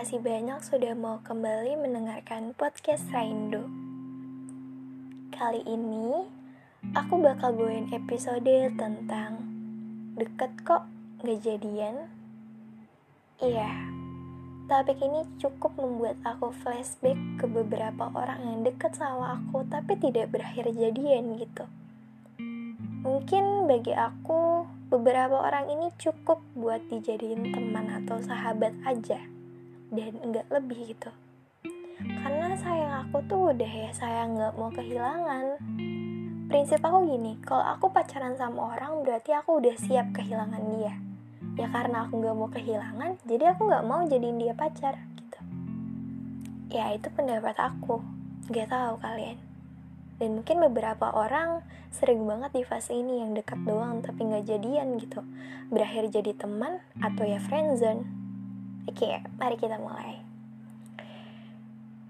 kasih banyak sudah mau kembali mendengarkan podcast Raindo. Kali ini, aku bakal bawain episode tentang Deket kok gak jadian? Iya, topik ini cukup membuat aku flashback ke beberapa orang yang deket sama aku tapi tidak berakhir jadian gitu. Mungkin bagi aku, beberapa orang ini cukup buat dijadiin teman atau sahabat aja dan nggak lebih gitu. Karena sayang aku tuh udah ya sayang nggak mau kehilangan. Prinsip aku gini kalau aku pacaran sama orang berarti aku udah siap kehilangan dia. Ya karena aku nggak mau kehilangan jadi aku nggak mau jadiin dia pacar gitu. Ya itu pendapat aku. Nggak tahu kalian. Dan mungkin beberapa orang sering banget di fase ini yang dekat doang tapi nggak jadian gitu. Berakhir jadi teman atau ya friendzone Oke, mari kita mulai.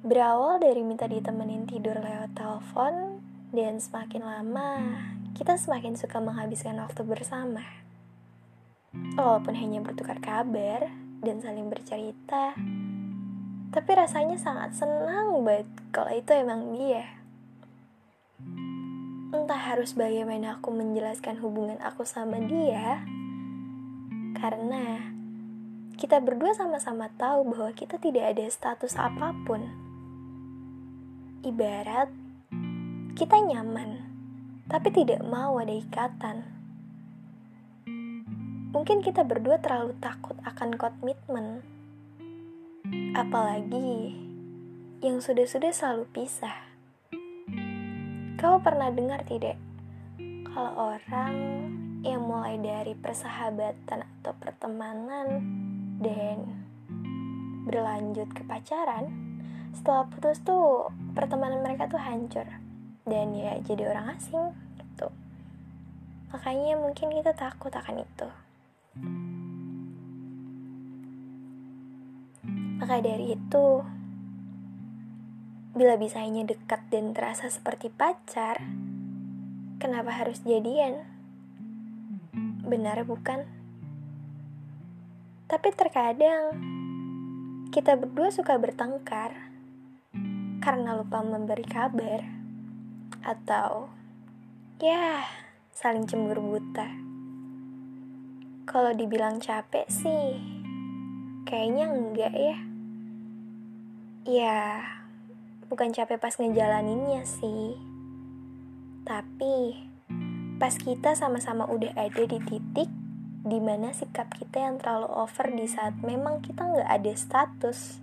Berawal dari minta ditemenin tidur lewat telepon, dan semakin lama, kita semakin suka menghabiskan waktu bersama. Walaupun hanya bertukar kabar dan saling bercerita, tapi rasanya sangat senang banget kalau itu emang dia. Entah harus bagaimana aku menjelaskan hubungan aku sama dia, karena kita berdua sama-sama tahu bahwa kita tidak ada status apa pun. Ibarat kita nyaman, tapi tidak mau ada ikatan. Mungkin kita berdua terlalu takut akan komitmen. Apalagi yang sudah-sudah selalu pisah. Kau pernah dengar tidak? Kalau orang yang mulai dari persahabatan atau pertemanan dan berlanjut ke pacaran setelah putus tuh pertemanan mereka tuh hancur. Dan ya jadi orang asing gitu. Makanya mungkin kita takut akan itu. Maka dari itu bila bisanya dekat dan terasa seperti pacar kenapa harus jadian? Benar bukan tapi terkadang kita berdua suka bertengkar karena lupa memberi kabar atau ya saling cemburu buta. Kalau dibilang capek sih kayaknya enggak ya. Ya, bukan capek pas ngejalaninnya sih. Tapi pas kita sama-sama udah ada di titik di mana sikap kita yang terlalu over di saat memang kita nggak ada status.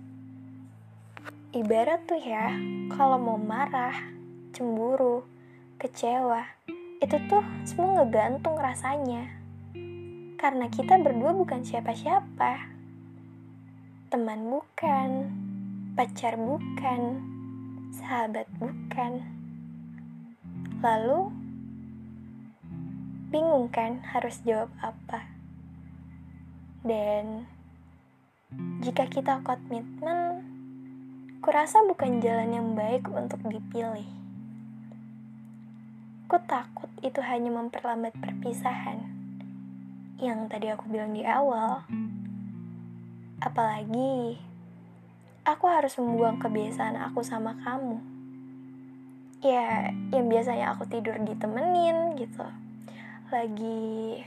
Ibarat tuh ya, kalau mau marah, cemburu, kecewa, itu tuh semua ngegantung rasanya. Karena kita berdua bukan siapa-siapa. Teman bukan, pacar bukan, sahabat bukan. Lalu, bingung kan harus jawab apa. Dan jika kita komitmen, kurasa bukan jalan yang baik untuk dipilih. Ku takut itu hanya memperlambat perpisahan. Yang tadi aku bilang di awal. Apalagi aku harus membuang kebiasaan aku sama kamu. Ya, yang biasanya aku tidur ditemenin gitu lagi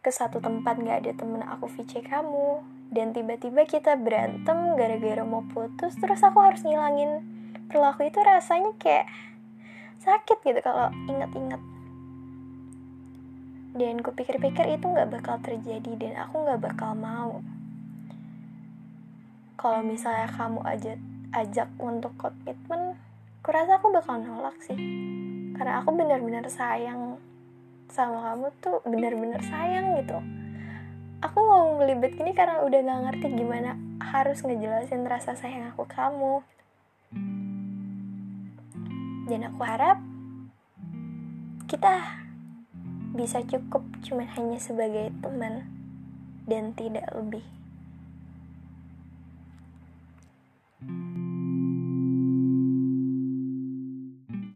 ke satu tempat gak ada temen aku VC kamu. Dan tiba-tiba kita berantem gara-gara mau putus terus aku harus ngilangin perilaku itu. Rasanya kayak sakit gitu kalau inget-inget dan kupikir-pikir itu nggak bakal terjadi dan aku nggak bakal mau. Kalau misalnya kamu ajak ajak untuk komitmen kurasa aku bakal nolak sih. Karena aku benar-benar sayang sama kamu tuh bener-bener sayang gitu. Aku mau ngelibet gini karena udah gak ngerti gimana harus ngejelasin rasa sayang aku kamu. Dan aku harap kita bisa cukup cuman hanya sebagai teman dan tidak lebih. thank you